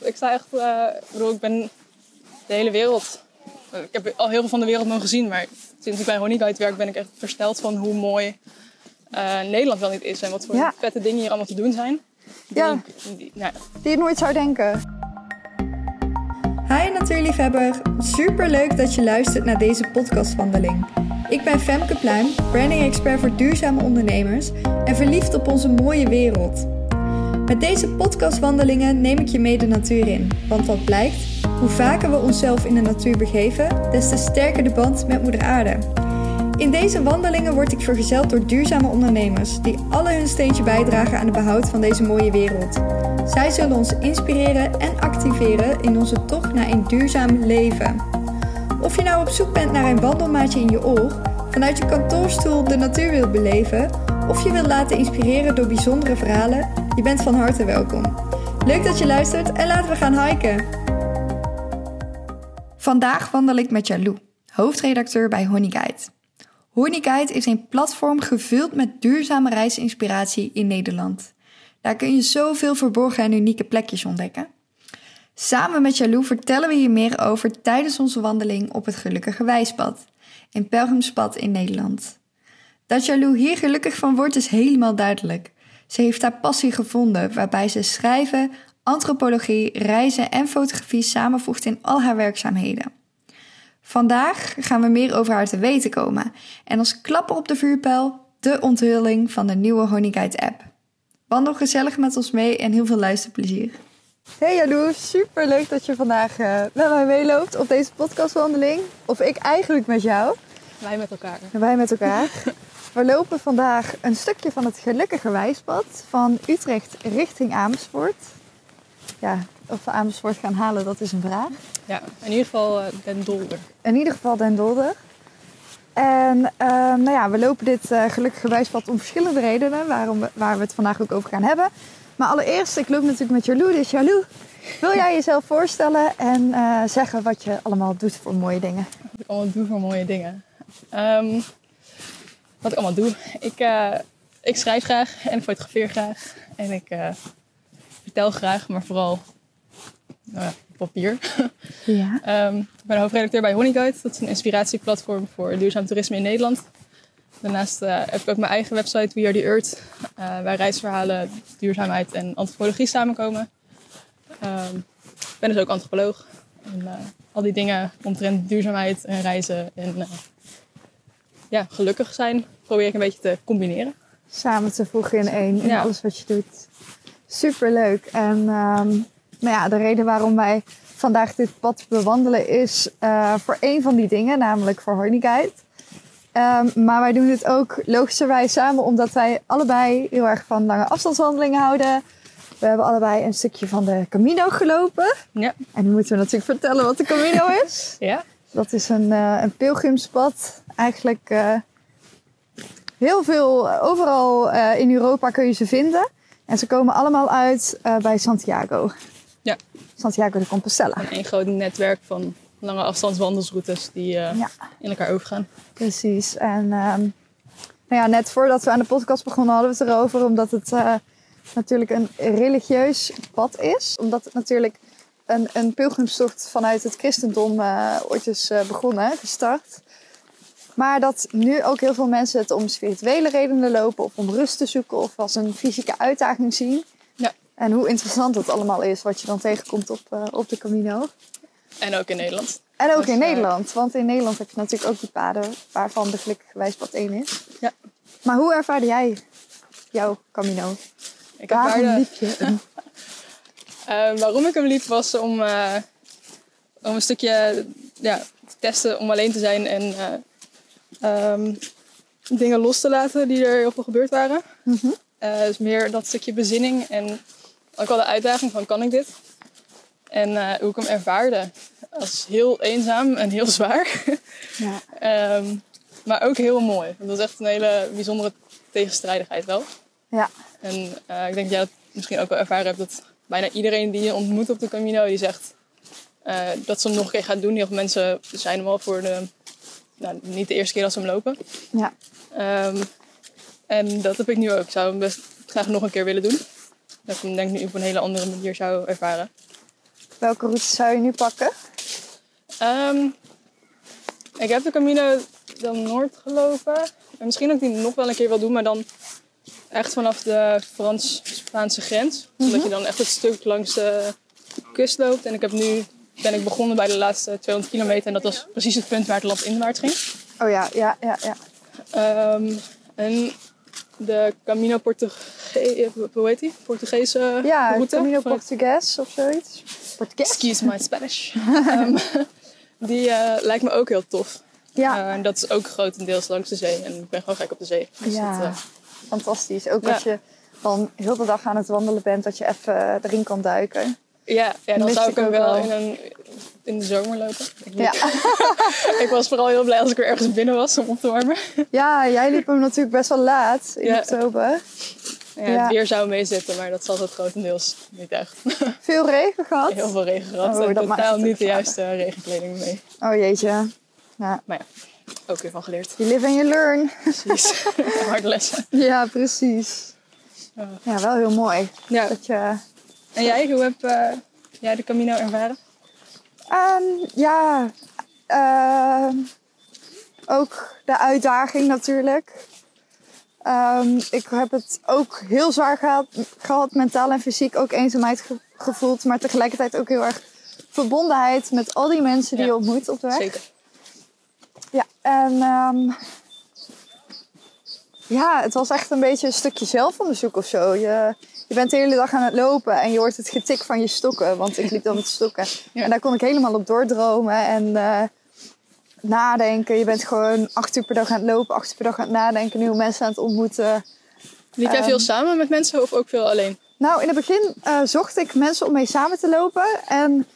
Ik sta echt, uh, ik bedoel, ik ben de hele wereld. Ik heb al heel veel van de wereld nog gezien, maar sinds ik bij Honey Guide werk ben ik echt versteld van hoe mooi uh, Nederland wel niet is en wat voor Ja. vette dingen hier allemaal te doen zijn. Die Ja. ik- die- nou, Die je nooit zou denken. Hi natuurliefhebber, super leuk dat je luistert naar deze podcastwandeling. Ik ben Femke Pluim, branding expert voor duurzame ondernemers en verliefd op onze mooie wereld. Met deze podcastwandelingen neem ik je mee de natuur in, want wat blijkt, hoe vaker we onszelf in de natuur begeven, des te sterker de band met moeder aarde. In deze wandelingen word ik vergezeld door duurzame ondernemers die alle hun steentje bijdragen aan het behoud van deze mooie wereld. Zij zullen ons inspireren en activeren in onze tocht naar een duurzaam leven. Of je nou op zoek bent naar een wandelmaatje in je oor, vanuit je kantoorstoel de natuur wilt beleven, of je wilt laten inspireren door bijzondere verhalen, je bent van harte welkom. Leuk dat je luistert en laten we gaan hiken. Vandaag wandel ik met Jalou, hoofdredacteur bij Honey Guide. Honey Guide is een platform gevuld met duurzame reisinspiratie in Nederland. Daar kun je zoveel verborgen en unieke plekjes ontdekken. Samen met Jalou vertellen we hier meer over tijdens onze wandeling op het Gelukkige Wijspad, een pelgrimspad in Nederland. Dat Jalou hier gelukkig van wordt is helemaal duidelijk. Ze heeft haar passie gevonden, waarbij ze schrijven, antropologie, reizen en fotografie samenvoegt in al haar werkzaamheden. Vandaag gaan we meer over haar te weten komen en als klapper op de vuurpijl de onthulling van de nieuwe Honey Guide app. Wandel gezellig met ons mee en heel veel luisterplezier. Hey Jalou, super leuk dat je vandaag eh, met mij meeloopt op deze podcastwandeling. Of ik eigenlijk met jou. wij met elkaar. Wij met elkaar. We lopen vandaag een stukje van het Gelukkige Wijspad van Utrecht richting Amersfoort. Ja, of we Amersfoort gaan halen, dat is een vraag. Ja, in ieder geval eh, Den Dolder. In ieder geval Den Dolder. En ehm, nou ja, we lopen dit eh, gelukkige wijspad om verschillende redenen, waarom we, waar we het vandaag ook over gaan hebben. Maar allereerst, ik loop natuurlijk met Jalou. Dus Jalou, wil jij jezelf voorstellen en eh, zeggen wat je allemaal doet voor mooie dingen? Wat ik allemaal doe voor mooie dingen. Ehm, wat ik allemaal doe. Ik, eh, ik schrijf graag en ik fotografeer graag. En ik eh, vertel graag, maar vooral op papier. Ja. Ehm, ik ben hoofdredacteur bij Honey Guide. Dat is een inspiratieplatform voor duurzaam toerisme in Nederland. Daarnaast eh, heb ik ook mijn eigen website, We Are The Earth. waar reisverhalen, duurzaamheid en antropologie samenkomen. Ehm, ik ben dus ook antropoloog. En al die dingen omtrent duurzaamheid en reizen en ja, gelukkig zijn probeer ik een beetje te combineren. Samen te voegen in één, in Ja. alles wat je doet. Super leuk. En ehm, nou ja, de reden waarom wij vandaag dit pad bewandelen is eh, voor één van die dingen, namelijk voor Honey Guide. Ehm, maar wij doen dit ook logischerwijs samen, omdat wij allebei heel erg van lange afstandswandelingen houden. We hebben allebei een stukje van de Camino gelopen. Ja. En nu moeten we natuurlijk vertellen wat de Camino is. Ja? Dat is een, eh, een pilgrimspad. Eigenlijk eh, heel veel, eh, overal eh, in Europa kun je ze vinden. En ze komen allemaal uit eh, bij Santiago. Ja. Santiago de Compostela. Een groot netwerk van lange afstandswandelsroutes die Ja, in elkaar overgaan. precies. En ehm, nou ja, net voordat we aan de podcast begonnen hadden we het erover. Omdat het natuurlijk een religieus pad is. Omdat het natuurlijk een, een pilgrimstocht vanuit het christendom ooit is begonnen, gestart. Maar dat nu ook heel veel mensen het om spirituele redenen lopen. Of om rust te zoeken of als een fysieke uitdaging zien. Ja. En hoe interessant het allemaal is wat je dan tegenkomt op, eh, op de Camino. En ook in Nederland. En ook Dus, in eh, Nederland. Want in Nederland heb je natuurlijk ook die paden waarvan de Gelukkige Wijspad 1 is. Ja. Maar hoe ervaarde jij jouw Camino? Ik Waarom ervaarde- liep je hem? Eh, waarom ik hem liep was om, om een stukje ja, te testen om alleen te zijn en eh, ehm, dingen los te laten die er heel veel gebeurd waren. Mhm. Eh, dus meer dat stukje bezinning en ook wel de uitdaging van kan ik dit? En eh, hoe ik hem ervaarde als heel eenzaam en heel zwaar. Ja. Ehm, maar ook heel mooi. Het was echt een hele bijzondere tegenstrijdigheid wel. Ja. En eh, ik denk dat jij dat misschien ook wel ervaren hebt. Dat bijna iedereen die je ontmoet op de Camino, die zegt dat ze hem nog een keer gaat doen. Heel veel mensen zijn al voor de, nou, niet de eerste keer dat ze hem lopen. Ja. Ehm, en dat heb ik nu ook. Ik zou hem best graag nog een keer willen doen. Dat ik hem denk ik nu op een hele andere manier zou ervaren. welke route zou je nu pakken? Ehm, ik heb de Camino dan Noord gelopen. En misschien ook die nog wel een keer wil doen, maar dan echt vanaf de Frans-Spaanse grens. Omdat je dan echt het stuk langs de kust loopt. En ik heb nu ben ik begonnen bij de laatste 200 kilometer. En dat was precies het punt waar het land inwaarts ging. Oh ja, ja, ja, ja. Ehm, en de Camino Portuge hoe heet die? Portugese Ja, route. Camino Portugues of zoiets. Portugues? Excuse my Spanish. Ehm, die eh, lijkt me ook heel tof. Ja, Eh, en dat is ook grotendeels langs de zee. En ik ben gewoon gek op de zee. Dus Ja. dat, eh, fantastisch. Ook Ja. als je dan heel de dag aan het wandelen bent, dat je even erin kan duiken. Ja, ja, dan zou ik ik ook wel in, een, in de zomer lopen. Ik, Ja. ik was vooral heel blij als ik weer ergens binnen was om op te warmen. ja, jij liep hem natuurlijk best wel laat in Ja. oktober. Ja, Ja. Het weer zou meezitten, maar dat zat het grotendeels niet echt. Veel regen gehad. Heel veel regen gehad. Oh, maakt totaal niet de vader. juiste regenkleding mee. Oh jeetje. Ja, Maar ja, ook weer van geleerd. you live and you learn. Precies. Harde lessen. Ja, precies. Ja. Ja, wel heel mooi. Ja. Dat je, En jij, hoe heb eh, jij de Camino ervaren? Ehm, ja, ehm, ook de uitdaging natuurlijk. Ehm, ik heb het ook heel zwaar gehad, gehad, mentaal en fysiek. Ook eenzaamheid ge- gevoeld, maar tegelijkertijd ook heel erg verbondenheid met al die mensen die Ja. je ontmoet op de weg. Zeker. Ja, en ja, het was echt een beetje een stukje zelfonderzoek of zo. Je, je bent de hele dag aan het lopen en je hoort het getik van je stokken, want ik liep dan met stokken. Ja. En daar kon ik helemaal op doordromen en eh, nadenken. Je bent gewoon acht uur per dag aan het lopen, acht uur per dag aan het nadenken, nieuwe mensen aan het ontmoeten. Liep jij Ehm. veel samen met mensen of ook veel alleen? Nou, in het begin eh, zocht ik mensen om mee samen te lopen. En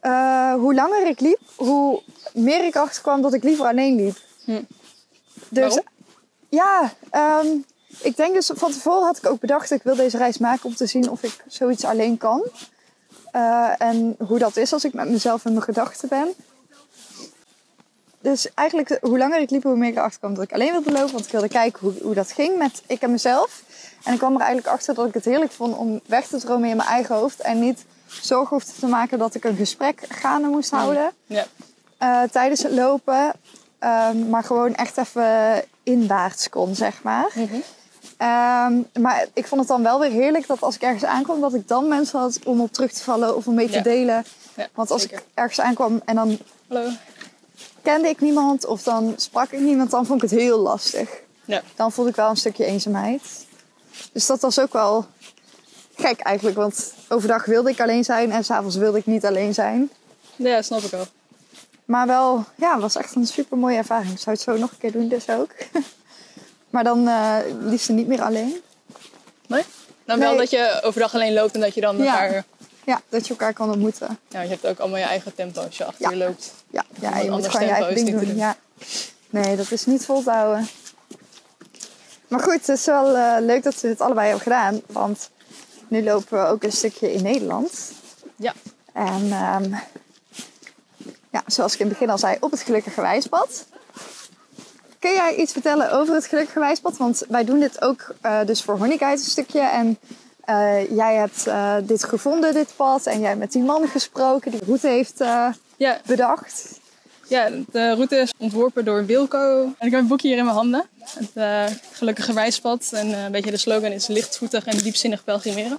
eh, hoe langer ik liep, hoe meer ik achterkwam dat ik liever alleen liep. Hm. Dus Waarom? ja, ehm, ik denk dus van tevoren had ik ook bedacht, ik wil deze reis maken om te zien of ik zoiets alleen kan. Eh, en hoe dat is als ik met mezelf en mijn gedachten ben. Dus eigenlijk, hoe langer ik liep, hoe meer ik erachter kwam dat ik alleen wilde lopen. Want ik wilde kijken hoe, hoe dat ging met ik en mezelf. En ik kwam er eigenlijk achter dat ik het heerlijk vond om weg te dromen in mijn eigen hoofd. En niet zorgen hoefde te maken dat ik een gesprek gaande moest houden Ja. eh, tijdens het lopen. Ehm, maar gewoon echt even inwaarts kon, zeg maar. Mhm. Ehm, maar ik vond het dan wel weer heerlijk dat als ik ergens aankwam, dat ik dan mensen had om op terug te vallen of om mee te Ja. delen. Ja, Want als zeker. ik ergens aankwam en dan Hallo. kende ik niemand of dan sprak ik niemand, dan vond ik het heel lastig. Ja. Dan voelde ik wel een stukje eenzaamheid. Dus dat was ook wel gek eigenlijk, want overdag wilde ik alleen zijn en s'avonds wilde ik niet alleen zijn. ja, snap ik wel. Maar wel, ja, was echt een super mooie ervaring. Ik zou het zo nog een keer doen, dus ook. maar dan eh liefst niet meer alleen. Nee? Nou, wel Nee. dat je overdag alleen loopt en dat je dan Ja. elkaar... Ja, dat je elkaar kan ontmoeten. Ja, je hebt ook allemaal je eigen tempo als je achter Ja. je loopt. Ja, ja je moet gewoon je eigen ding doen. doen. Ja. Nee, dat is niet vol te houden. Maar goed, het is wel eh, leuk dat we het allebei hebben gedaan. Want nu lopen we ook een stukje in Nederland. Ja. En ehm, ja, zoals ik in het begin al zei, op het Gelukkige Wijspad. Kun jij iets vertellen over het Gelukkige Wijspad? Want wij doen dit ook eh, dus voor Honeyguide een stukje. En eh, jij hebt eh, dit gevonden, dit pad. En jij hebt met die man gesproken die de route heeft Ja, bedacht. ja, de route is ontworpen door Wilco. En ik heb een boekje hier in mijn handen. Het gelukkige wijspad. En een beetje de slogan is lichtvoetig en diepzinnig pelgrimeren.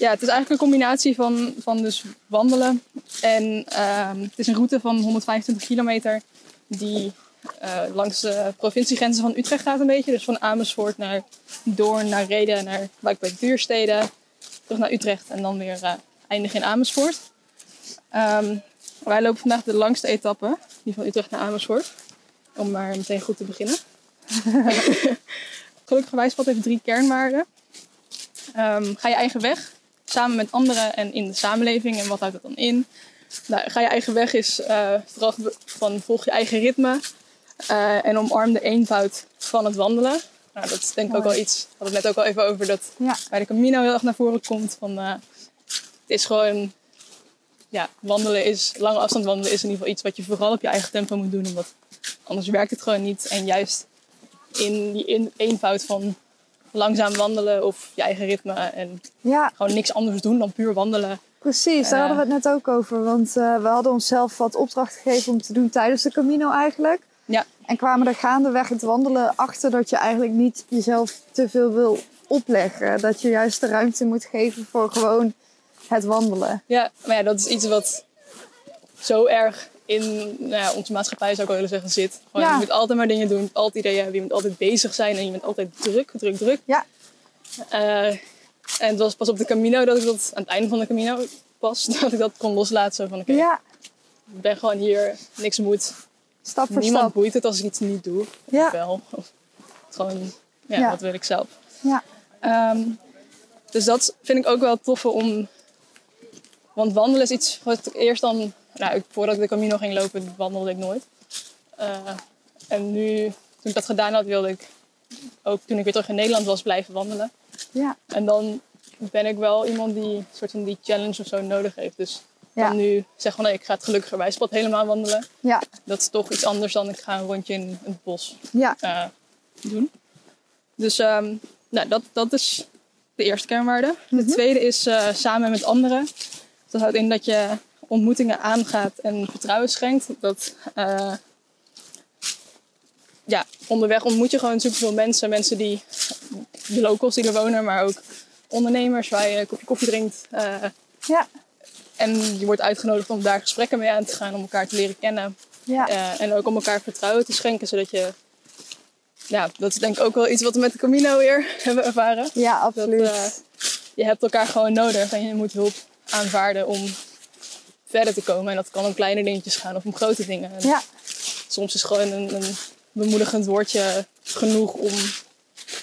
Ja, het is eigenlijk een combinatie van, van dus wandelen. En ehm, het is een route van 125 kilometer die eh, langs de provinciegrenzen van Utrecht gaat een beetje. Dus van Amersfoort naar Doorn, naar Reden, naar Wijk bij Duurstede. Terug naar Utrecht en dan weer eh eindigen in Amersfoort. Ehm, wij lopen vandaag de langste etappe, die van Utrecht naar Amersfoort. Om maar meteen goed te beginnen. Gelukkige Wijspad heeft drie kernwaarden. Ehm, ga je eigen weg, samen met anderen en in de samenleving. En wat houdt dat dan in? Nou, ga je eigen weg is eh, vooral van volg je eigen ritme. eh, en omarm de eenvoud van het wandelen. Nou, dat is denk ik ook wel iets, we hadden het net ook al even over, dat Ja. bij de Camino heel erg naar voren komt. Van, eh, het is gewoon, ja, wandelen is, lange afstand wandelen is in ieder geval iets wat je vooral op je eigen tempo moet doen. Omdat anders werkt het gewoon niet. En juist in die in, eenvoud van langzaam wandelen of je eigen ritme en Ja, gewoon niks anders doen dan puur wandelen, Precies, daar Eh. hadden we het net ook over. Want eh, we hadden onszelf wat opdracht gegeven om te doen tijdens de Camino eigenlijk. Ja, En kwamen er gaandeweg het wandelen achter dat je eigenlijk niet jezelf te veel wil opleggen. Dat je juist de ruimte moet geven voor gewoon het wandelen. ja, maar ja, dat is iets wat zo erg in nou ja, onze maatschappij, zou ik wel willen zeggen, zit. Gewoon, Ja. Je moet altijd maar dingen doen, je moet altijd ideeën hebben, je moet altijd bezig zijn en je bent altijd druk, druk, druk. Ja, Eh, en het was pas op de Camino dat ik dat, aan het einde van de Camino pas, dat ik dat kon loslaten. Zo van, oké, ja. ik ben gewoon hier, niks moet. stap voor Niemand stap. boeit het als ik iets niet doe. Ja. Of wel. Of gewoon, ja, Ja. wat wil ik zelf. Ja, Ehm, dus dat vind ik ook wel tof om. Want wandelen is iets wat ik eerst dan. Nou, ik- voordat ik de Camino ging lopen, wandelde ik nooit. Eh, en nu, toen ik dat gedaan had, wilde ik ook toen ik weer terug in Nederland was, blijven wandelen. ja, En dan ben ik wel iemand die een soort van die challenge of zo nodig heeft. Dus Ja. dan nu zeg van nee, ik ga het gelukkiger wijspad helemaal wandelen. ja, Dat is toch iets anders dan ik ga een rondje in het bos ja. eh, doen. Dus ehm, nou, dat, dat is de eerste kernwaarde. De tweede is eh, samen met anderen. Dat houdt in dat je ontmoetingen aangaat en vertrouwen schenkt. Dat, eh, ja, onderweg ontmoet je gewoon superveel mensen. Mensen die, de locals die er wonen, maar ook ondernemers waar je een kopje koffie drinkt. eh, Ja, en je wordt uitgenodigd om daar gesprekken mee aan te gaan, om elkaar te leren kennen. ja. Eh, en ook om elkaar vertrouwen te schenken, zodat je... Ja, dat is denk ik ook wel iets wat we met de Camino weer hebben ervaren. ja absoluut. Dat, je hebt elkaar gewoon nodig en je moet hulp aanvaarden om verder te komen. En dat kan om kleine dingetjes gaan of om grote dingen. En ja, Soms is gewoon een, een bemoedigend woordje genoeg om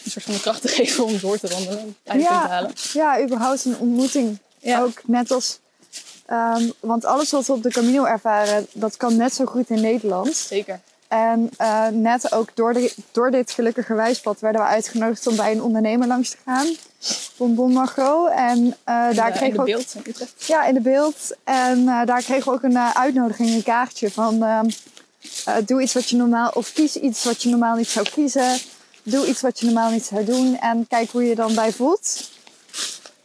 een soort van de kracht te geven om door te wandelen. eindpunt te ja, halen. ja, überhaupt een ontmoeting. Ja. Ook net als... ehm, want alles wat we op de Camino ervaren, dat kan net zo goed in Nederland. Zeker. En eh, net ook door, de, door dit gelukkige wijspad werden we uitgenodigd om bij een ondernemer langs te gaan. Bonbon Margot. En eh, daar in, kregen we de ook, beeld in. Ja, in de beeld. En eh, daar kregen we ook een uitnodiging, een kaartje van... ehm, eh, doe iets wat je normaal... Of kies iets wat je normaal niet zou kiezen. Doe iets wat je normaal niet zou doen. En kijk hoe je je dan bij voelt.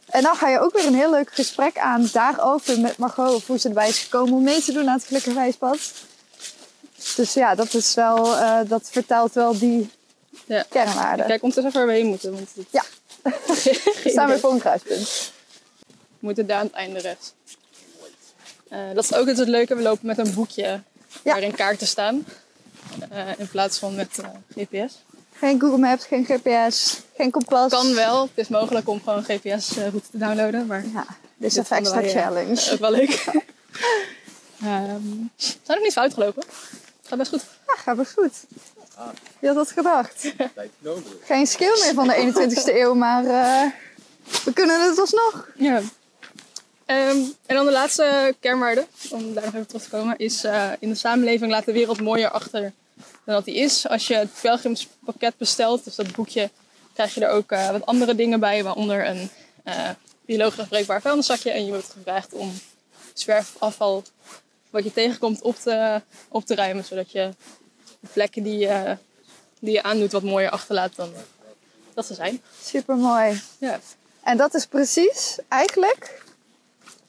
En dan ga je ook weer een heel leuk gesprek aan daarover met Margot. Of hoe ze erbij is gekomen om mee te doen aan het gelukkige wijspad. Dus ja, dat is wel... eh, dat vertelt wel die Ja. kernwaarden. Kijk ondertussen even waar we heen moeten. Want het- Ja. We staan weer voor een kruispunt. We moeten daar aan het einde rechts. Eh, dat is ook het leuke. We lopen met een boekje Ja. waarin kaarten staan. Eh, in plaats van met GPS. Geen Google Maps, geen GPS, geen kompas. Kan wel. Het is mogelijk om gewoon GPS-route te downloaden. Maar Ja, dit is een extra wij, challenge. ook wel leuk. We zijn nog niet fout gelopen. Gaat best goed. Ja, gaat best goed. Wie had dat gedacht? Geen skill meer van de 21ste eeuw, maar eh, we kunnen het alsnog. Ja. Ehm, en dan de laatste kernwaarde, om daar nog even terug te komen, is eh, in de samenleving laat de wereld mooier achter dan dat die is. Als je het pelgrimspakket bestelt, dus dat boekje, krijg je er ook eh, wat andere dingen bij, waaronder een biologisch afbreekbaar vuilniszakje. En je wordt gevraagd om zwerfafval wat je tegenkomt op te, op te ruimen, zodat je de plekken die, je- die je aandoet wat mooier achterlaat dan dat ze zijn. Super mooi. Ja. En dat is precies eigenlijk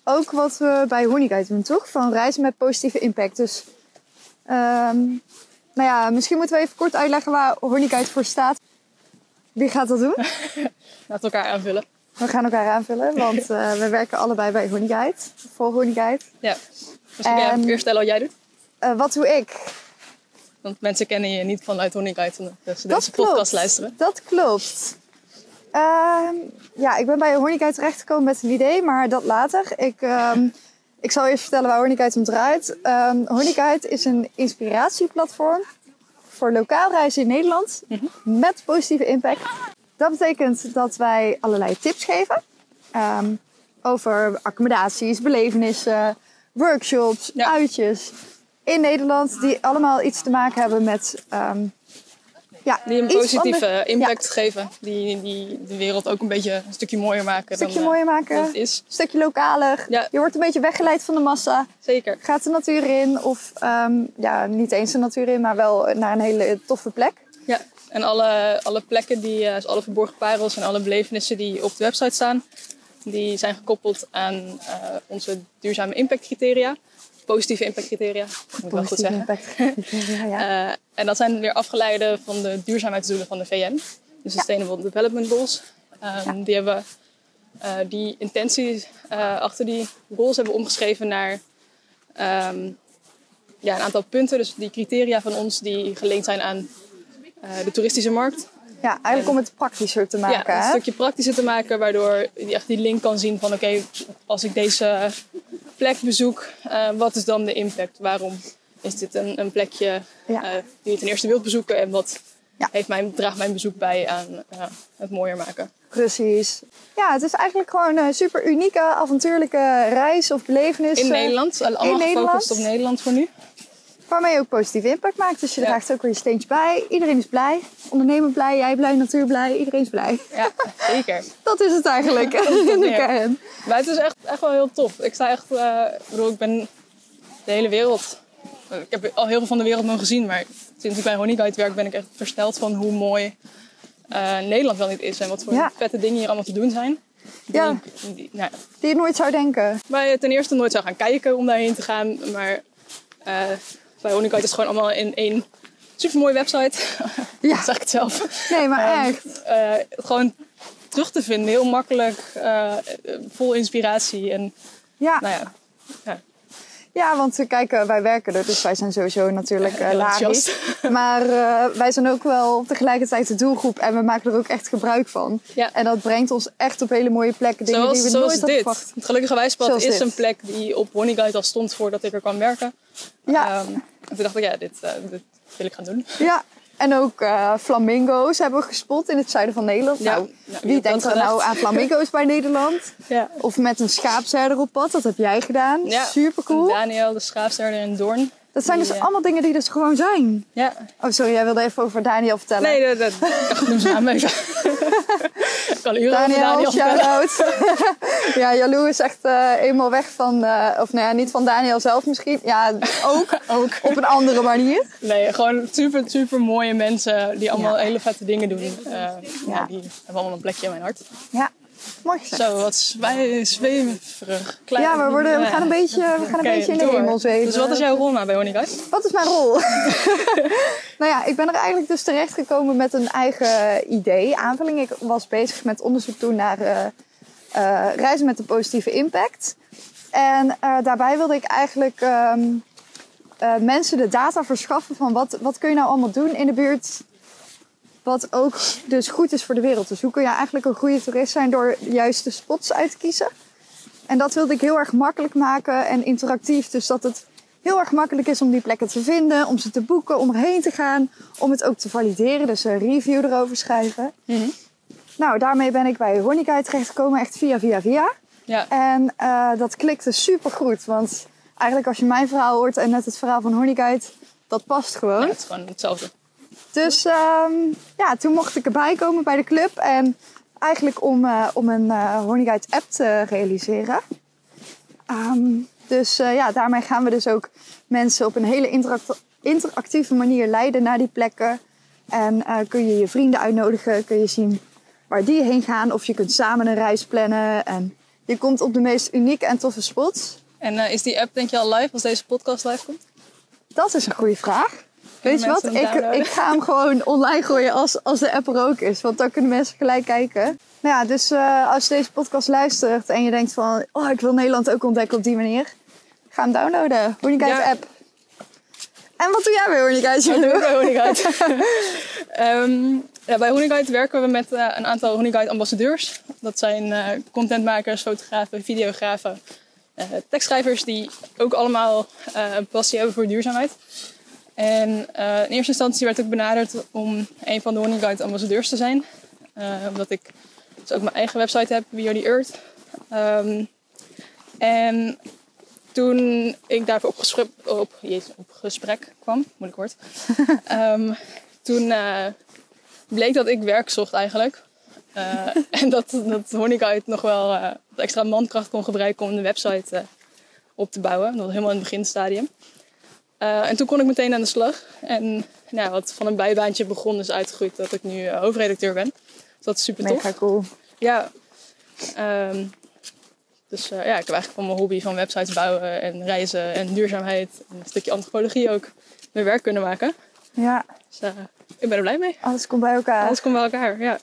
ook wat we bij Honeyguide doen, toch? Van reizen met positieve impact. Dus, ehm, nou ja, misschien moeten we even kort uitleggen waar Honeyguide voor staat. Wie gaat dat doen? Laten we elkaar aanvullen. We gaan elkaar aanvullen, want eh, we werken allebei bij Honeyguide. Voor Honeyguide. Ja. Misschien kan jij En- even vertellen wat jij doet. Eh, wat doe ik? Want mensen kennen je niet vanuit Honeyguide, omdat ze Dat deze klopt. podcast luisteren. Dat klopt. Ehm, ja, ik ben bij Honeyguide terechtgekomen met een idee, maar dat later. Ik, ehm, ik zal eerst vertellen waar Honeyguide om draait. Um, Honeyguide is een inspiratieplatform voor lokaal reizen in Nederland met positieve impact. Dat betekent dat wij allerlei tips geven ehm, over accommodaties, belevenissen, workshops, Ja. uitjes in Nederland die allemaal iets te maken hebben met ehm, ja, Die een positieve impact geven. Die, die de wereld ook een beetje een stukje mooier maken Een stukje dan, eh, mooier maken. dan het is. Een stukje lokaler. Ja. Je wordt een beetje weggeleid van de massa. Zeker. Gaat de natuur in of ehm, ja, niet eens de natuur in, maar wel naar een hele toffe plek. En alle, alle plekken, die, eh, dus alle verborgen parels en alle belevenissen die op de website staan, Die zijn gekoppeld aan eh, onze duurzame impactcriteria. Positieve impactcriteria, moet ik wel goed zeggen. Ja. Eh, en dat zijn weer afgeleide van de duurzaamheidsdoelen van de VN. De Sustainable Development Goals. Ehm, Die hebben die intenties eh, achter die goals hebben omgeschreven naar ehm, ja, een aantal punten. Dus die criteria van ons die gelinkt zijn aan de toeristische markt. ja, eigenlijk om het praktischer te maken. ja, een hè? stukje praktischer te maken, waardoor je echt die link kan zien van oké, als ik deze plek bezoek, eh, wat is dan de impact? Waarom is dit een, een plekje Ja. eh, die je ten eerste wilt bezoeken en wat Ja. heeft mijn, draagt mijn bezoek bij aan eh, het mooier maken? Precies. Ja, het is eigenlijk gewoon een super unieke, avontuurlijke reis of belevenis. In eh, Nederland, allemaal in gefocust Nederland. op Nederland voor nu. Waarmee je ook positieve impact maakt. Dus je Ja. draagt ook weer je steentje bij. Iedereen is blij. Ondernemer blij, jij blij, natuur blij. Iedereen is blij. Ja, zeker. Dat is het eigenlijk in de neer. kern. Maar het is echt, echt wel heel tof. Ik sta echt, eh, ik bedoel, ik ben de hele wereld. Ik heb al heel veel van de wereld nog gezien, maar sinds ik bij Honey Guide werk ben ik echt versteld van hoe mooi eh, Nederland wel niet is en wat voor Ja. vette dingen hier allemaal te doen zijn. Die, Ja. die, nou, ja, Die je nooit zou denken. waar je ten eerste nooit zou gaan kijken om daarheen te gaan, maar eh, bij Honey Guide is het gewoon allemaal in één supermooie website. Ja. dat zeg ik het zelf. Nee, maar echt. Eh, gewoon terug te vinden, heel makkelijk, eh, vol inspiratie en Ja. nou ja, ja. Ja, want eh, kijk, eh, wij werken er, dus wij zijn sowieso natuurlijk uh, Heel lagisch. Maar eh, wij zijn ook wel tegelijkertijd de doelgroep en we maken er ook echt gebruik van. Ja. En dat brengt ons echt op hele mooie plekken, dingen Zoals, die we nooit hadden dit. verwacht. Het Gelukkige Wijspad is dit. een plek die op Honey Guide al stond voordat ik er kwam werken. Ja. Ehm, en toen dacht ik, ja, dit, eh, dit wil ik gaan doen. Ja, en ook eh, flamingo's hebben we gespot in het zuiden van Nederland. Ja. Nou, Nou, wie denkt er nou aan flamingo's bij Nederland? Ja. Of met een schaapsherder op pad, dat heb jij gedaan. ja. Super cool. Daniel, de schaapsterder in Doorn. Dat zijn Die, dus eh, allemaal dingen die dus gewoon zijn. Ja. Oh, sorry, jij wilde even over Daniel vertellen. Nee, dat, dat, ik zijn naam even. Ik kan uren Daniel, ja, Jaloe is echt eh, eenmaal weg van... eh, of nou ja, niet van Daniel zelf misschien. Ja, ook. Ook. Op een andere manier. Nee, gewoon super, super mooie mensen die allemaal Ja. hele vette dingen doen. Eh. Ja. die hebben allemaal een plekje in mijn hart. Ja, mooi gezegd. Zo, wat zwij- zweverig. Klein. Ja, we, worden, we gaan een beetje, we gaan een beetje in de hemel zweven. Dus wat is jouw rol nou bij Honey Guide? Wat is mijn rol? nou ja, ik ben er eigenlijk dus terecht gekomen met een eigen idee, aanvulling. Ik was bezig met onderzoek doen naar eh, eh, reizen met een positieve impact. En eh, daarbij wilde ik eigenlijk ehm, eh, mensen de data verschaffen van wat, wat kun je nou allemaal doen in de buurt. Wat ook dus goed is voor de wereld. Dus hoe kun je eigenlijk een goede toerist zijn door de juiste spots uit te kiezen. En dat wilde ik heel erg makkelijk maken en interactief. Dus dat het heel erg makkelijk is om die plekken te vinden, om ze te boeken, om erheen te gaan, om het ook te valideren. Dus een review erover schrijven. Nou, daarmee ben ik bij Guide terechtgekomen, echt via, via, via. Ja. En eh, dat klikte super goed. Want eigenlijk als je mijn verhaal hoort en net het verhaal van Honey Guide, dat past gewoon. Ja, het is gewoon hetzelfde. Dus ehm, ja, toen mocht ik erbij komen bij de club. En eigenlijk om, eh, om een eh Honey Guide app te realiseren. Ehm, dus eh, ja, daarmee gaan we dus ook mensen op een hele interact- interactieve manier leiden naar die plekken. En kun je je vrienden uitnodigen, kun je zien waar die heen gaan. Of je kunt samen een reis plannen. En je komt op de meest unieke en toffe spots. En is die app denk je al live als deze podcast live komt? Dat is een goede vraag. Weet je wat? Ik, ik ga hem gewoon online gooien als, als de app er ook is. Want dan kunnen mensen gelijk kijken. Nou ja, dus eh, als je deze podcast luistert en je denkt van... Oh, ik wil Nederland ook ontdekken op die manier. Ga hem downloaden. Honey Guide Ja. app. En wat doe jij bij Honey Guide? Wat doe ik bij Honey Guide? Ehm, ja, bij werken we met eh, een aantal Honey Guide ambassadeurs. Dat zijn eh, contentmakers, fotografen, videografen, tekstschrijvers die ook allemaal een passie hebben voor duurzaamheid. En eh, in eerste instantie werd ik benaderd om een van de Honey Guide ambassadeurs te zijn. Eh, omdat ik dus ook mijn eigen website heb, Are The Earth. Ehm, en toen ik daarvoor op gesprek, op, jezus, op gesprek kwam, moeilijk woord. Ehm, toen eh, bleek dat ik werk zocht eigenlijk. En dat, dat Honey Guide nog wel wat extra mankracht kon gebruiken om de website op te bouwen. Dat was helemaal in het beginstadium. Eh, en toen kon ik meteen aan de slag. En nou, wat van een bijbaantje begon is uitgegroeid dat ik nu eh, hoofdredacteur ben. Dus dat is super tof. Mega cool. Ja. Ehm, Dus eh, ja, ik heb eigenlijk van mijn hobby van websites bouwen en reizen en duurzaamheid en een stukje antropologie ook mijn werk kunnen maken. Ja, Dus ik ben er blij mee. alles komt bij elkaar. Alles komt bij elkaar, ja.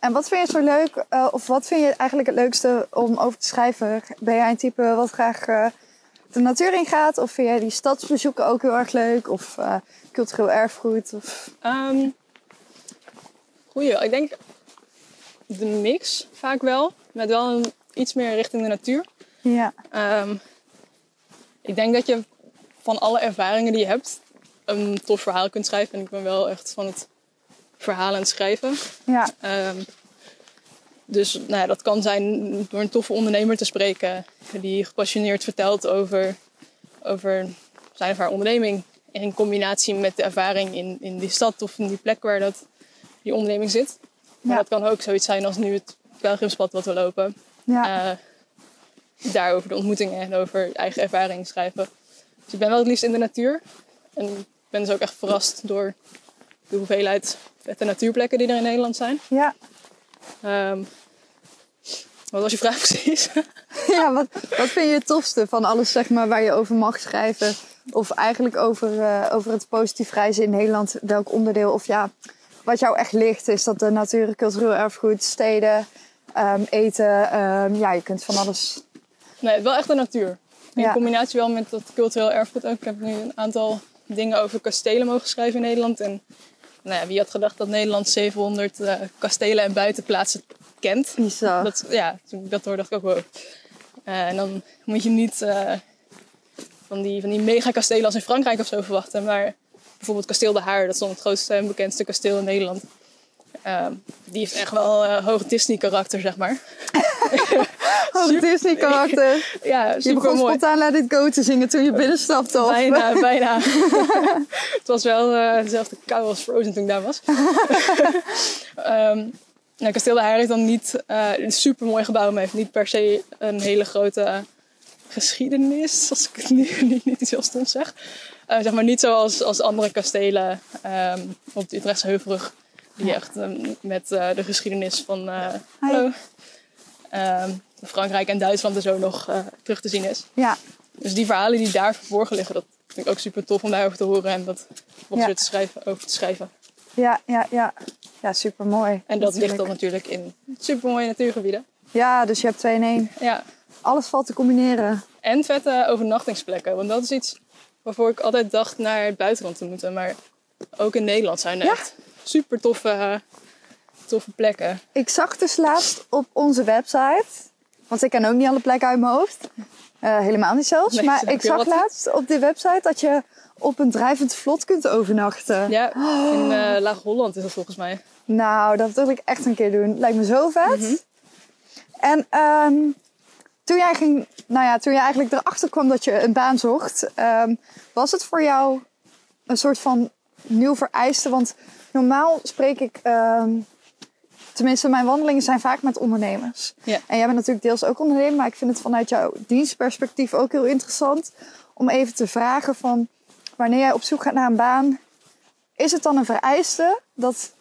En wat vind je zo leuk, of wat vind je eigenlijk het leukste om over te schrijven? Ben jij een type wat graag de natuur in gaat? Of vind jij die stadsbezoeken ook heel erg leuk? Of eh, cultureel erfgoed? Of... Ehm goeie, ik denk de mix vaak wel. Met wel een, iets meer richting de natuur. Ja, Ehm, ik denk dat je van alle ervaringen die je hebt een tof verhaal kunt schrijven. En ik ben wel echt van het verhaal aan het schrijven. ja, Ehm, dus nou ja, dat kan zijn door een toffe ondernemer te spreken. Die gepassioneerd vertelt over, over zijn of haar onderneming. In combinatie met de ervaring in, in die stad of in die plek waar dat, die onderneming zit. Maar Ja. dat kan ook zoiets zijn als nu het pelgrimspad wat we lopen. ja. Eh, daar over de ontmoetingen en over eigen ervaring schrijven. Dus ik ben wel het liefst in de natuur. En ik ben dus ook echt verrast door de hoeveelheid vette natuurplekken die er in Nederland zijn. ja. Ehm, wat was je vraag precies? ja wat, wat vind je het tofste van alles zeg maar, waar je over mag schrijven? Of eigenlijk over, eh, over het positief reizen in Nederland? Welk onderdeel? Of ja, wat jou echt ligt? Is dat de natuur, cultureel erfgoed, steden, ehm, eten? ehm, ja, je kunt van alles... nee, wel echt de natuur. In Ja. combinatie wel met dat cultureel erfgoed ook. Ik heb nu een aantal dingen over kastelen mogen schrijven in Nederland. En nou ja, wie had gedacht dat Nederland 700 eh, kastelen en buitenplaatsen kent? Bizar. Dat, ja, toen ik dat hoorde, dacht ik ook wel. Eh, en dan moet je niet eh, van die, van die megakastelen als in Frankrijk of zo verwachten. Maar bijvoorbeeld Kasteel de Haar, dat is dan het grootste en bekendste kasteel in Nederland. Eh, die heeft echt wel hoog Disney-karakter, zeg maar. Oh, Disney karakter. Ja, Je begon mooi. spontaan Let It Go te zingen toen je binnenstapte. Of? Bijna, bijna. het was wel eh, dezelfde kou als Frozen toen ik daar was. Ehm nou, Kasteel de Haar heeft dan niet eh, een super mooi gebouw, maar heeft niet per se een hele grote geschiedenis, als ik het nu niet, niet iets heel stoms zeg. Eh, zeg maar niet zoals als andere kastelen ehm, op de Utrechtse Heuvelrug, die echt ehm, met de geschiedenis van hallo, ehm, Frankrijk en Duitsland en zo nog eh, terug te zien is. Ja, Dus die verhalen die daar verborgen liggen, dat vind ik ook super tof om daarover te horen en dat op Ja. te schrijven, over te schrijven. ja, ja, ja. Ja, super mooi. En dat ligt dan natuurlijk in super mooie natuurgebieden. Ja, dus je hebt twee in één. Ja. Alles valt te combineren. En vette overnachtingsplekken, want dat is iets waarvoor ik altijd dacht naar het buitenland te moeten. Maar ook in Nederland zijn er Ja. echt super toffe, toffe plekken. Ik zag dus laatst op onze website, want ik ken ook niet alle plekken uit mijn hoofd. Eh, helemaal niet zelfs. Nee, maar ik zag laatst op die website dat je op een drijvend vlot kunt overnachten. Ja, in eh, Laag-Holland is dat volgens mij. Nou, dat wil ik echt een keer doen. Lijkt me zo vet. Mhm. En ehm, toen jij ging, nou ja, toen je eigenlijk erachter kwam dat je een baan zocht, ehm, was het voor jou een soort van nieuw vereiste? Want normaal spreek ik, ehm, tenminste, mijn wandelingen zijn vaak met ondernemers. Ja. En jij bent natuurlijk deels ook ondernemer, maar ik vind het vanuit jouw dienstperspectief ook heel interessant om even te vragen van wanneer jij op zoek gaat naar een baan, is het dan een vereiste dat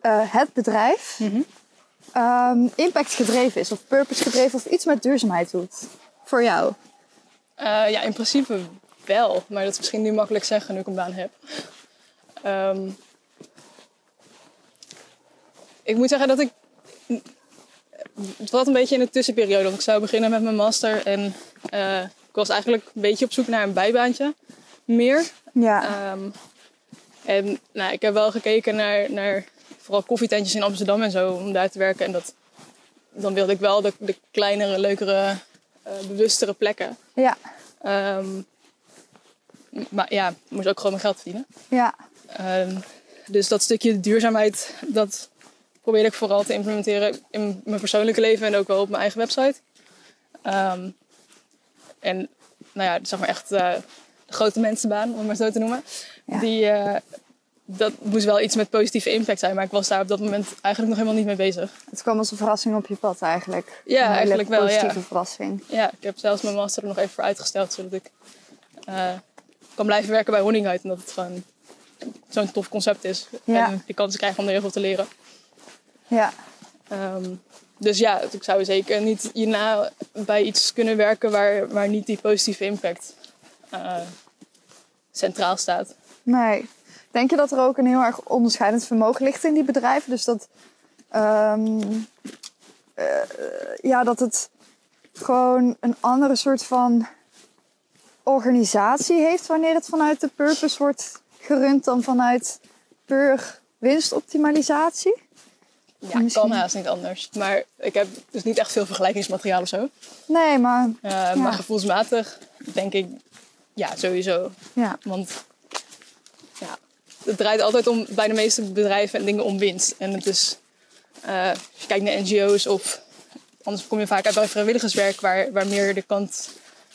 eh, het bedrijf ehm, impact gedreven is of purpose gedreven of iets met duurzaamheid doet voor jou? Eh, ja, in principe wel. Maar dat is misschien nu makkelijk zeggen nu ik een baan heb. Ehm, ik moet zeggen dat ik... Het was een beetje in de tussenperiode. Want ik zou beginnen met mijn master. En eh, ik was eigenlijk een beetje op zoek naar een bijbaantje. Meer. Ja, Ehm, en nou, ik heb wel gekeken naar, naar vooral koffietentjes in Amsterdam en zo. Om daar te werken. En dat, dan wilde ik wel de, de kleinere, leukere, eh, bewustere plekken. ja, Ehm, maar ja, ik moest ook gewoon mijn geld verdienen. ja, Ehm, dus dat stukje duurzaamheid, dat probeerde ik vooral te implementeren in mijn persoonlijke leven en ook wel op mijn eigen website. Ehm, en nou ja, zeg maar echt eh, de grote mensenbaan, om het maar zo te noemen. Ja. Die, eh, dat moest wel iets met positieve impact zijn, maar ik was daar op dat moment eigenlijk nog helemaal niet mee bezig. het kwam als een verrassing op je pad eigenlijk. Ja, een eigenlijk wel, ja. positieve verrassing. Ja, ik heb zelfs mijn master er nog even voor uitgesteld, zodat ik eh, kan blijven werken bij Honinghuid. En dat het gewoon zo'n tof concept is. Ja. En de kans krijg om er heel veel te leren. Ja, Ehm, dus ja, ik zou zeker niet hierna bij iets kunnen werken waar, waar niet die positieve impact uh, centraal staat. Nee. Denk je dat er ook een heel erg onderscheidend vermogen ligt in die bedrijven? Dus dat, um, uh, ja, dat het gewoon een andere soort van organisatie heeft wanneer het vanuit de purpose wordt gerund dan vanuit puur winstoptimalisatie? Ja, Misschien. kan haast niet anders. Maar ik heb dus niet echt veel vergelijkingsmateriaal of zo. Nee, maar... Uh, ja. Maar gevoelsmatig denk ik, ja, sowieso. Ja. Want ja, het draait altijd om, bij de meeste bedrijven en dingen om winst. En het is, uh, als je kijkt naar NGO's of anders kom je vaak uit bij vrijwilligerswerk waar, waar meer de kant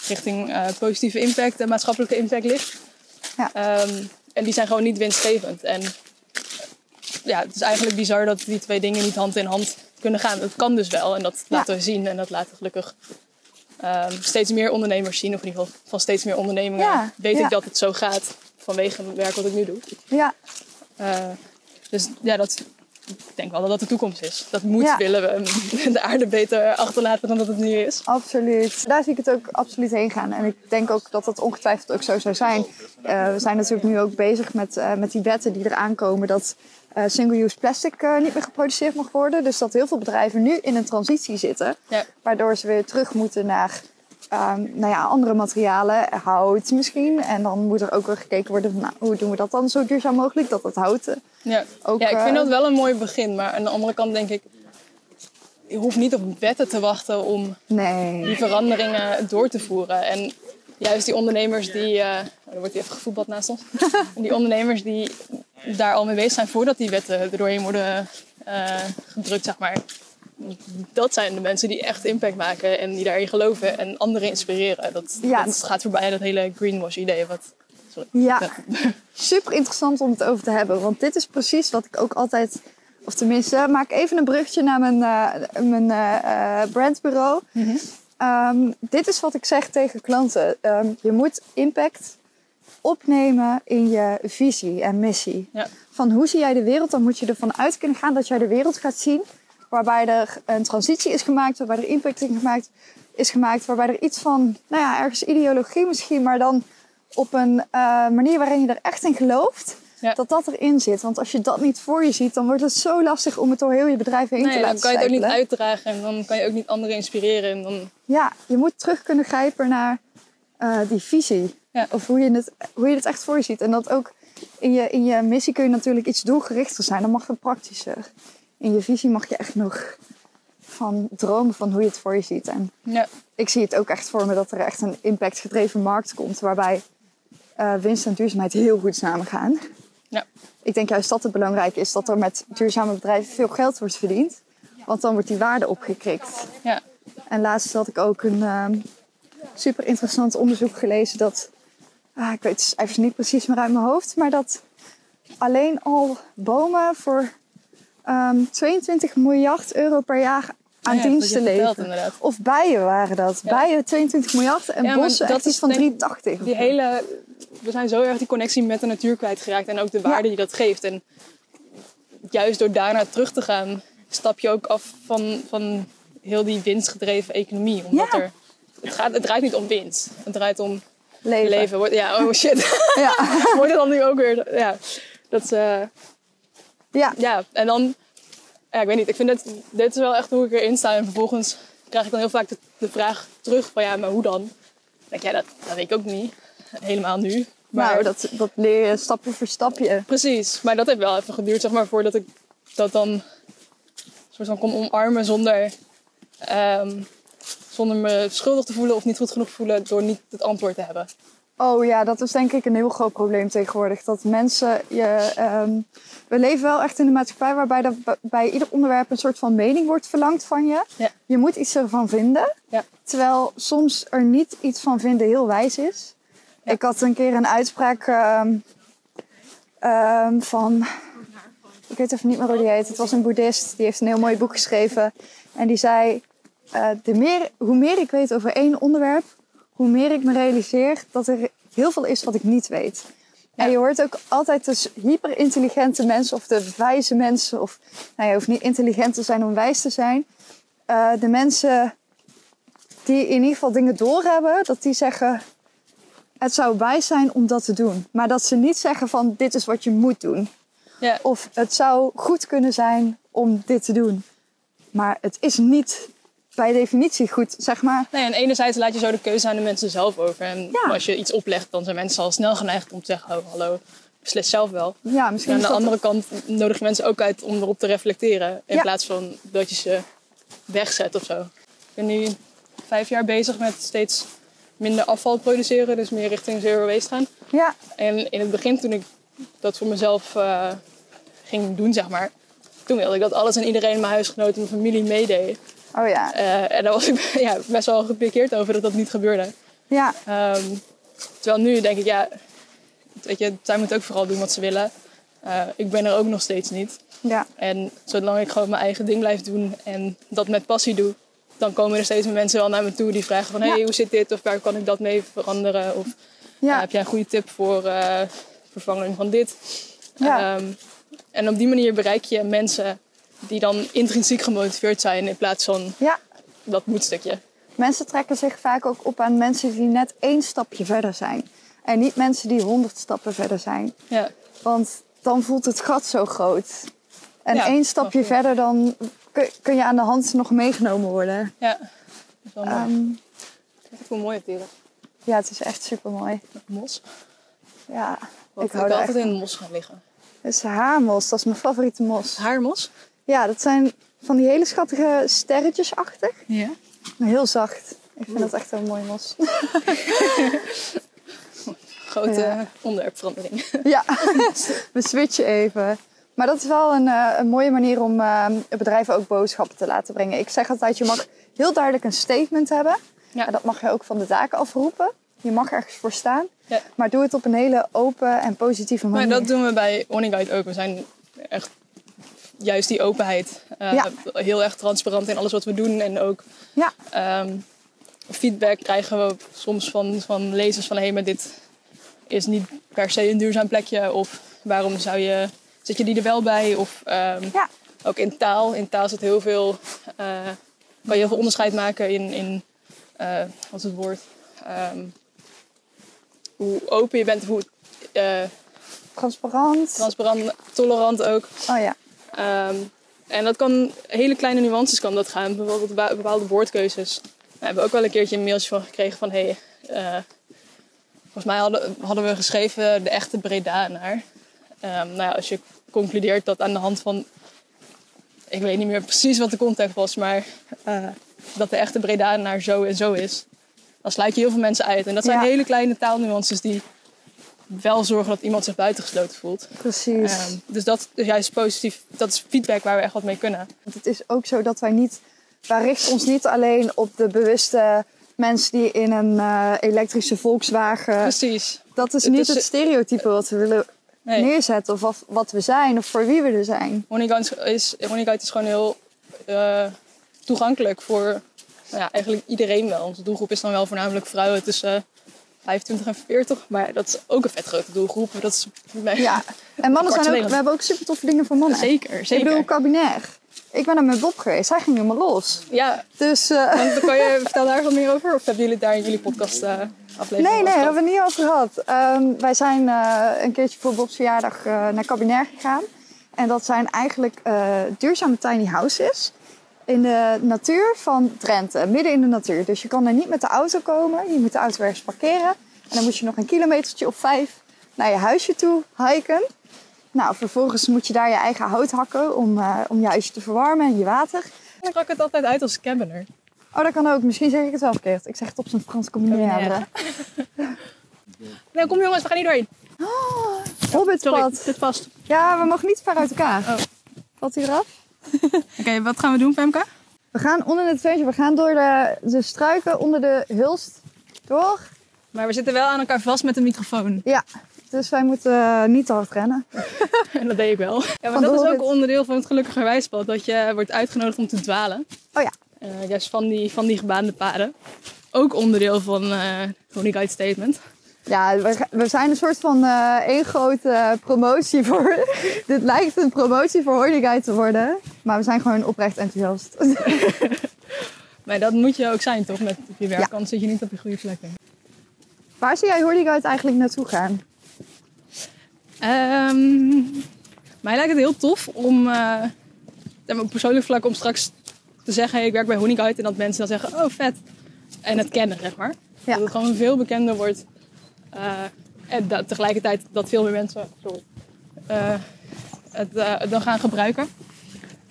richting uh, positieve impact en maatschappelijke impact ligt. Ja. Um, en die zijn gewoon niet winstgevend. En ja, het is eigenlijk bizar dat die twee dingen niet hand in hand kunnen gaan. Dat kan dus wel en dat laten we zien en dat laten gelukkig um, steeds meer ondernemers zien. Of in ieder geval van steeds meer ondernemingen weet ik dat het zo gaat vanwege het werk wat ik nu doe. Ja, Uh, dus ja, dat, ik denk wel dat dat de toekomst is. Dat moet Ja. willen we de aarde beter achterlaten dan dat het nu is. absoluut. Daar zie ik het ook absoluut heen gaan. En ik denk ook dat dat ongetwijfeld ook zo zou zijn. Eh, we zijn natuurlijk nu ook bezig met, eh, met die wetten die eraan komen dat eh, single-use plastic eh, niet meer geproduceerd mag worden. Dus dat heel veel bedrijven nu in een transitie zitten. Ja. Waardoor ze weer terug moeten naar ehm, nou ja, andere materialen, hout misschien. En dan moet er ook weer gekeken worden van nou, hoe doen we dat dan zo duurzaam mogelijk. Dat dat houten Ja. ook... ja, ik vind eh, dat wel een mooi begin. Maar aan de andere kant denk ik, je hoeft niet op wetten te wachten om Nee. die veranderingen door te voeren. En juist die ondernemers die, eh er wordt hier even gevoetbald naast ons. Die ondernemers die daar al mee bezig zijn voordat die wetten er doorheen worden eh, gedrukt, zeg maar. Dat zijn de mensen die echt impact maken en die daarin geloven en anderen inspireren. Dat, Ja. dat gaat voorbij dat hele greenwash idee. Wat, sorry. Ja, super interessant om het over te hebben. Want dit is precies wat ik ook altijd... Of tenminste, maak even een brugje naar mijn, eh, mijn brandbureau. Ehm, dit is wat ik zeg tegen klanten. Ehm, je moet impact opnemen in je visie en missie. Ja. Van hoe zie jij de wereld? Dan moet je ervan uit kunnen gaan dat jij de wereld gaat zien... waarbij er een transitie is gemaakt, waarbij er impact in gemaakt, is gemaakt... waarbij er iets van, nou ja, ergens ideologie misschien... maar dan op een eh, manier waarin je er echt in gelooft... Ja. dat dat erin zit. Want als je dat niet voor je ziet... dan wordt het zo lastig om het door heel je bedrijf heen te Nee, dan laten kan je het ook niet uitdragen en dan kan je ook niet anderen inspireren. En dan, Ja, je moet terug kunnen grijpen naar eh, die visie. Ja. Of hoe je, het, hoe je het echt voor je ziet. En dat ook in je, in je missie kun je natuurlijk iets doelgerichter zijn. Dan mag het praktischer. In je visie mag je echt nog van dromen van hoe je het voor je ziet. En ja, ik zie het ook echt voor me dat er echt een impactgedreven markt komt. Waarbij eh, winst en duurzaamheid heel goed samengaan. Ja, Ik denk juist dat het belangrijk is dat er met duurzame bedrijven veel geld wordt verdiend. Want dan wordt die waarde opgekrikt. ja. En laatst had ik ook een ehm, super interessant onderzoek gelezen dat, ah, ik weet het even niet precies meer uit mijn hoofd, maar dat alleen al bomen voor ehm, 22 miljard euro per jaar aan Ja, dat diensten leveren. Of bijen waren dat. Ja. Bijen 22 miljard en Ja, bossen dat echt iets is van denk ik 380. of Die hele, we zijn zo erg die connectie met de natuur kwijtgeraakt en ook de waarde die dat geeft. En juist door daarna terug te gaan, stap je ook af van, van heel die winstgedreven economie. Omdat Ja. er, het, gaat, het draait niet om winst, het draait om leven. leven. Wordt- Ja, oh shit. Ja. Wordt het dan nu ook weer, ja. Dat is, eh, ja. ja, en dan, ja, ik weet niet, ik vind dit, dit is wel echt hoe ik erin sta. En vervolgens krijg ik dan heel vaak de, de vraag terug van ja, maar hoe dan? Dan denk ik, ja, dat, dat weet ik ook niet. Helemaal nu. Maar Nou, dat, dat leer je stapje voor stapje. Precies, maar dat heeft wel even geduurd, zeg maar, voordat ik dat dan soort van kon omarmen zonder, ehm, zonder me schuldig te voelen of niet goed genoeg te voelen door niet het antwoord te hebben. Oh ja, dat is denk ik een heel groot probleem tegenwoordig. Dat mensen je. ehm, we leven wel echt in een maatschappij waarbij b- bij ieder onderwerp een soort van mening wordt verlangd van je. Ja. Je moet iets ervan vinden. Ja. Terwijl soms er niet iets van vinden heel wijs is. Ik had een keer een uitspraak ehm, ehm, van. Ik weet even niet meer hoe die heet. Het was een boeddhist. Die heeft een heel mooi boek geschreven. En die zei: eh, de meer, Hoe meer ik weet over één onderwerp, hoe meer ik me realiseer dat er heel veel is wat ik niet weet. En je hoort ook altijd dus hyperintelligente mensen of de wijze mensen, of nou, je hoeft niet intelligent te zijn om wijs te zijn. eh, de mensen die in ieder geval dingen doorhebben, dat die zeggen: het zou wijs zijn om dat te doen. Maar dat ze niet zeggen van dit is wat je moet doen. Ja. Of het zou goed kunnen zijn om dit te doen. Maar het is niet bij definitie goed, zeg maar. Nee, en enerzijds laat je zo de keuze aan de mensen zelf over. En Ja. als je iets oplegt, dan zijn mensen al snel geneigd om te zeggen: oh, hallo, beslis zelf wel. Ja, En misschien aan is de andere kant nodig je mensen ook uit om erop te reflecteren. In Ja. plaats van dat je ze wegzet of zo. Ik ben nu vijf jaar bezig met steeds minder afval produceren. Dus meer richting zero waste gaan. Ja, En in het begin, toen ik dat voor mezelf eh, ging doen, zeg maar. Toen wilde ik dat alles en iedereen, mijn huisgenoten, mijn familie meedeed. oh ja. Eh, en daar was ik ja, best wel gepikeerd over dat dat niet gebeurde. Ja, Ehm, terwijl nu denk ik, ja, weet je, zij moeten ook vooral doen wat ze willen. Eh, ik ben er ook nog steeds niet. ja, En zolang ik gewoon mijn eigen ding blijf doen en dat met passie doe, dan komen er steeds meer mensen wel naar me toe die vragen van, hé, Ja. hey, hoe zit dit? Of waar kan ik dat mee veranderen? Of ja. eh, heb jij een goede tip voor eh, vervanging van dit? Ja. Ehm, en op die manier bereik je mensen die dan intrinsiek gemotiveerd zijn in plaats van ja. dat moedstukje. Mensen trekken zich vaak ook op aan mensen die net één stapje verder zijn. En niet mensen die honderd stappen verder zijn. Ja, Want dan voelt het gat zo groot. En één stapje verder, dan kun, kun je aan de hand nog meegenomen worden. ja. Dat is wel mooi. Ehm, hoe mooi is. ja, het is echt super mooi. Mos. Ja, Ik ik hou er echt altijd in mos gaan liggen. Het is haarmos, dat is mijn favoriete mos. Haarmos? Ja, dat zijn van die hele schattige sterretjesachtig. Ja. Maar heel zacht. Ik vind dat echt een mooi mos. Grote Ja. onderwerpverandering. Ja, we switchen even. Maar dat is wel een, eh, een mooie manier om eh, bedrijven ook boodschappen te laten brengen. Ik zeg altijd, je mag heel duidelijk een statement hebben. Ja. En dat mag je ook van de daken afroepen. Je mag ergens voor staan. Ja. Maar doe het op een hele open en positieve Maar manier. dat doen we bij Honey Guide ook. We zijn echt juist die openheid. eh, Ja. Heel erg transparant in alles wat we doen. En ook Ja, ehm, feedback krijgen we soms van, van lezers van... hé, maar dit is niet per se een duurzaam plekje. Of waarom zou je... Zit je die er wel bij? Of ehm, ja, ook in taal. In taal zit heel veel... eh, kan je heel veel onderscheid maken in... in eh, wat is het woord? Ehm, hoe open je bent, hoe eh, transparant. transparant, tolerant ook. oh ja, Ehm, en dat kan, hele kleine nuances kan dat gaan. Bijvoorbeeld bepaalde woordkeuzes. We hebben ook wel een keertje een mailtje van gekregen van... Hey, volgens mij hadden, hadden we geschreven de echte Bredanaar. Ehm nou ja, als je concludeert dat aan de hand van... Ik weet niet meer precies wat de context was, maar... eh, dat de echte Bredanaar zo en zo is. Dan sluit je heel veel mensen uit. En dat zijn Ja. hele kleine taalnuances die wel zorgen dat iemand zich buitengesloten voelt. precies. Ehm, dus dat is juist positief. Dat is feedback waar we echt wat mee kunnen. Want het is ook zo dat wij niet... Wij richten ons niet alleen op de bewuste mensen die in een eh, elektrische Volkswagen... Precies. Dat is Het niet is- het stereotype wat we willen Nee, neerzetten. Of wat, wat we zijn of voor wie we er zijn. Honeyguide is, Honeyguide is gewoon heel eh, toegankelijk voor nou ja, eigenlijk iedereen wel. Onze doelgroep is dan wel voornamelijk vrouwen tussen 25 en 40. Maar dat is ook een vet grote doelgroep. Dat is Ja. En mannen zijn ook... We hebben ook super toffe dingen voor mannen. zeker, Ik zeker. bedoel, kabinair. Ik ben er met Bob geweest. Hij ging helemaal los. Ja, Dus... eh, want kan je vertel daar wat meer over? Of hebben jullie daar in jullie podcast eh aflevering Nee, nee, over hebben we niet over gehad. Ehm, wij zijn eh, een keertje voor Bob's verjaardag eh, naar Kabinair gegaan. En dat zijn eigenlijk eh, duurzame tiny houses in de natuur van Drenthe, midden in de natuur. Dus je kan er niet met de auto komen. Je moet de auto ergens parkeren. En dan moet je nog een kilometertje of vijf naar je huisje toe hiken. Nou, vervolgens moet je daar je eigen hout hakken om, om je huisje te verwarmen en je water. Ik sprak het altijd uit als cabiner. Oh, dat kan ook. Misschien zeg ik het wel verkeerd. Ik zeg het op zijn Frans combinaire. Nee, kom jongens, we gaan niet doorheen. Sorry, Hobbitpad. dit past. Ja, we mogen niet ver uit elkaar. Oh. Valt hij eraf? Oké, wat gaan we doen, Femke? We gaan onder het adventure. We gaan door de, de struiken onder de hulst door. Maar we zitten wel aan elkaar vast met de microfoon. Ja, dus wij moeten eh, niet te hard rennen. En dat deed ik wel. Ja, maar dat is ook onderdeel van het gelukkige wijspad. Dat je wordt uitgenodigd om te dwalen. Oh ja. Eh, juist van die, van die gebaande paden. Ook onderdeel van eh Honey Guide Statement. Ja, we, zijn een soort van eh één grote promotie voor... Dit lijkt een promotie voor Horny Guide te worden. Maar we zijn gewoon oprecht enthousiast. Maar dat moet je ook zijn, toch? Met je werk, Ja. anders zit je niet op je goede plek. denk ik. Waar zie jij Honeyguide eigenlijk naartoe gaan? Ehm, mij lijkt het heel tof om eh, op persoonlijk vlak om straks te zeggen: hey, ik werk bij Honeyguide. En dat mensen dan zeggen: oh vet. En het kennen, zeg maar. Ja. Dat het gewoon veel bekender wordt. Eh, en dat, tegelijkertijd dat veel meer mensen sorry, eh, het eh, het dan gaan gebruiken.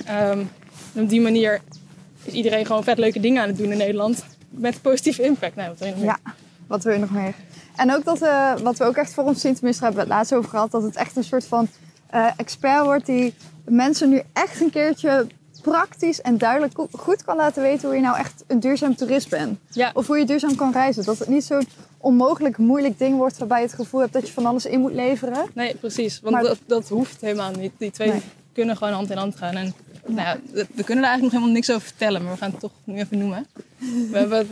Ehm, en op die manier is iedereen gewoon vet leuke dingen aan het doen in Nederland. Met positieve impact. Nou, wat wil je nog meer? Ja, wat wil je nog meer? En ook dat, wat we ook echt voor ons zien, tenminste hebben we het laatst over gehad, dat het echt een soort van expert wordt die mensen nu echt een keertje praktisch en duidelijk go- goed kan laten weten hoe je nou echt een duurzaam toerist bent. Ja. Of hoe je duurzaam kan reizen. Dat het niet zo'n onmogelijk moeilijk ding wordt waarbij je het gevoel hebt dat je van alles in moet leveren. Nee, precies. Want Maar- dat, dat hoeft helemaal niet. Die twee Nee. kunnen gewoon hand in hand gaan. En nou ja, we kunnen er eigenlijk nog helemaal niks over vertellen, maar we gaan het toch nu even noemen. We hebben het,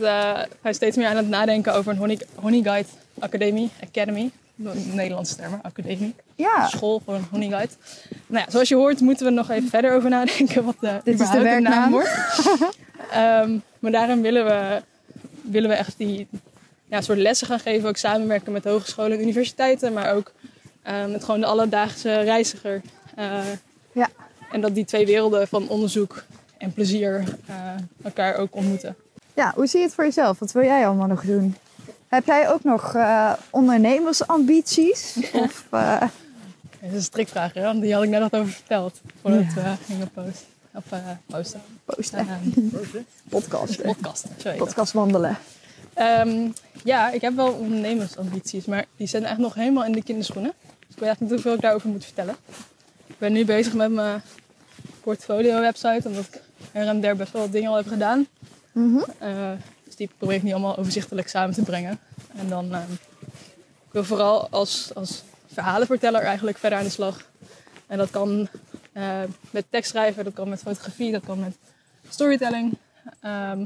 zijn steeds meer aan het nadenken over een Honey, Honey Guide Academie, Academy. Nederlandse termen, academie. Ja, School voor een Honey Guide. Nou ja, zoals je hoort moeten we nog even verder over nadenken wat de, Dit is de werknaam. naam wordt. Ehm, maar daarin willen we, willen we echt die ja, soort lessen gaan geven. Ook samenwerken met hogescholen en universiteiten. Maar ook eh, met gewoon de alledaagse reiziger. Eh, Ja. En dat die twee werelden van onderzoek en plezier eh, elkaar ook ontmoeten. ja, hoe zie je het voor jezelf? Wat wil jij allemaal nog doen? Heb jij ook nog eh, ondernemersambities? Of, eh, Dat is een strikvraag, hè? want die had ik net al over verteld. Voordat we gingen posten. Of, eh, posten. posten, Eh, podcast, podcast. Podcast wandelen. Ehm, ja, ik heb wel ondernemersambities, maar die zijn echt nog helemaal in de kinderschoenen. Dus ik weet eigenlijk niet hoeveel ik daarover moet vertellen. Ik ben nu bezig met mijn portfolio-website, omdat ik her en der best wel wat dingen al heb gedaan. Dus die probeer ik nu allemaal overzichtelijk samen te brengen. En dan ehm, ik wil vooral als, als verhalenverteller eigenlijk verder aan de slag. En dat kan eh, met tekstschrijven, dat kan met fotografie, dat kan met storytelling. Ehm,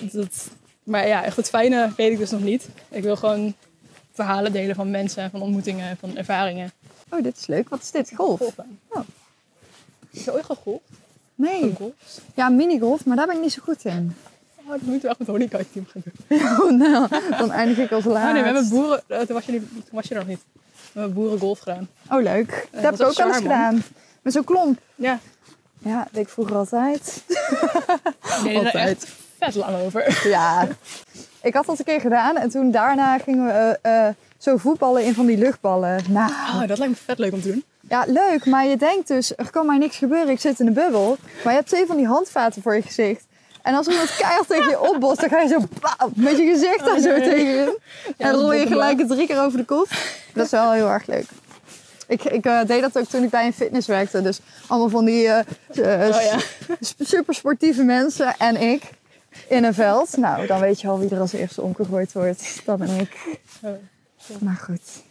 dat, maar ja, echt het fijne weet ik dus nog niet. Ik wil gewoon verhalen delen van mensen, van ontmoetingen, van ervaringen. Oh, dit is leuk. Wat is dit? Golf? Golfen. Oh. Heb je ooit gegolfd? Nee. Ja, minigolf, maar daar ben ik niet zo goed in. Oh, dat moeten we echt met Honica team gaan doen. Oh, nou, dan eindig ik als Oh laatst. nee, we hebben boeren... eh, Toen was je, toen was je er nog niet. We hebben boerengolf gedaan. Oh, leuk. Dat heb ik ook wel eens gedaan. Met zo'n klomp. Ja, Ja, dat deed ik vroeger altijd. er Altijd. echt vet lang over. Ja. Ik had dat een keer gedaan en toen daarna gingen we eh, eh, zo voetballen in van die luchtballen. Nou, Oh, dat lijkt me vet leuk om te doen. ja, leuk. Maar je denkt dus, er kan mij niks gebeuren. Ik zit in een bubbel. Maar je hebt twee van die handvaten voor je gezicht. En als iemand keihard tegen je opbotst, dan ga je zo met je gezicht daar zo nee. tegenin. en rol je gelijk het drie keer over de kop. Dat is wel heel erg leuk. Ik, ik eh, deed dat ook toen ik bij een fitness werkte. Dus allemaal van die eh, eh, Oh ja. super sportieve mensen en ik in een veld. Nou, dan weet je al wie er als eerste omgegooid wordt. Dat ben ik. Oh, Maar goed.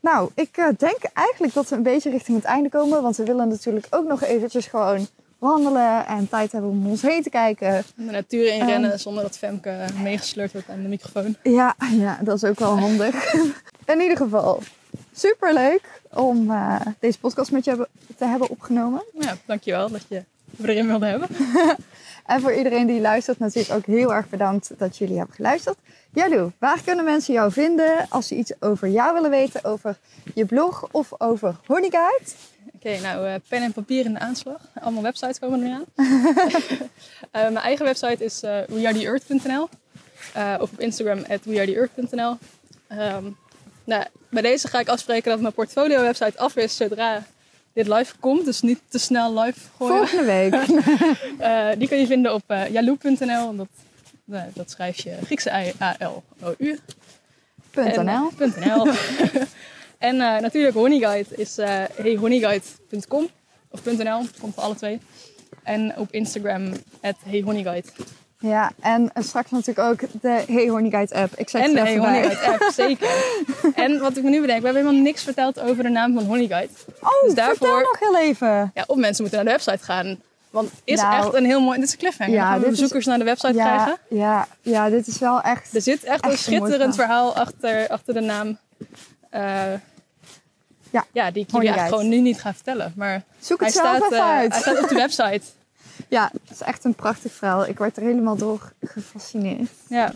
Nou, ik denk eigenlijk dat we een beetje richting het einde komen. Want we willen natuurlijk ook nog eventjes gewoon wandelen en tijd hebben om ons heen te kijken. De natuur inrennen zonder dat Femke meegesleurd wordt aan de microfoon. Ja, ja dat is ook wel handig. In ieder geval, super leuk om eh, deze podcast met je te hebben opgenomen. Ja, dankjewel dat je me erin wilde hebben. En voor iedereen die luistert, natuurlijk ook heel erg bedankt dat jullie hebben geluisterd. Jaloe, waar kunnen mensen jou vinden als ze iets over jou willen weten, over je blog of over Honeyguide? Oké, nou, eh, pen en papier in de aanslag. Allemaal websites komen er nu aan. Eh, mijn eigen website is eh wearetheearth.nl of op Instagram at wearetheearth.nl Ehm nou, Bij deze ga ik afspreken dat mijn portfolio website af is zodra dit live komt. Dus niet te snel live gooien. Volgende week. Die kun je vinden op uh, yaloo.nl. Dat, nou, dat schrijf je Griekse I A-L-O-U. .nl. En, .nl. en eh, natuurlijk Honeyguide is uh, heyhoneyguide.com of .nl, komt voor alle twee. En op Instagram at heyhoneyguide. Ja, en straks natuurlijk ook de Hey Honeyguide app. Ik zeg en het de Hey. Honeyguide app, zeker. en wat ik me nu bedenk, we hebben helemaal niks verteld over de naam van Honeyguide. Oh, Dus daarvoor- vertel nog heel even. Ja, of mensen moeten naar de website gaan. Want het is Nou, echt een heel mooi... Dit is een cliffhanger. ja, Ja, gaan we dit is- bezoekers naar de website Ja, krijgen. ja, ja, dit is wel echt... Er zit echt, Echt een schitterend verhaal achter, achter de naam. Eh, Ja, ja, die ik jullie eigenlijk gewoon nu niet ga vertellen. Maar Zoek hij het zelf staat, even eh, uit. hij staat op de website. Ja, het is echt een prachtig verhaal. Ik werd er helemaal door gefascineerd. Ja,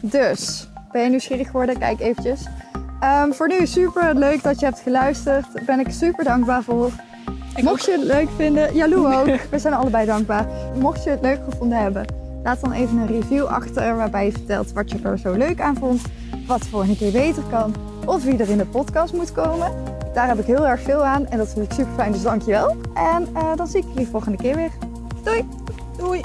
Dus, ben je nieuwsgierig geworden? Kijk eventjes. Ehm, voor nu super leuk dat je hebt geluisterd. Daar ben ik super dankbaar voor. ik Mocht je het leuk vinden, ja Lou ook. We zijn allebei dankbaar. Mocht je het leuk gevonden hebben, laat dan even een review achter waarbij je vertelt wat je er zo leuk aan vond. Wat volgende keer beter kan. Of wie er in de podcast moet komen. Daar heb ik heel erg veel aan en dat vind ik super fijn, dus dankjewel. En eh, dan zie ik jullie volgende keer weer. Doei! Doei!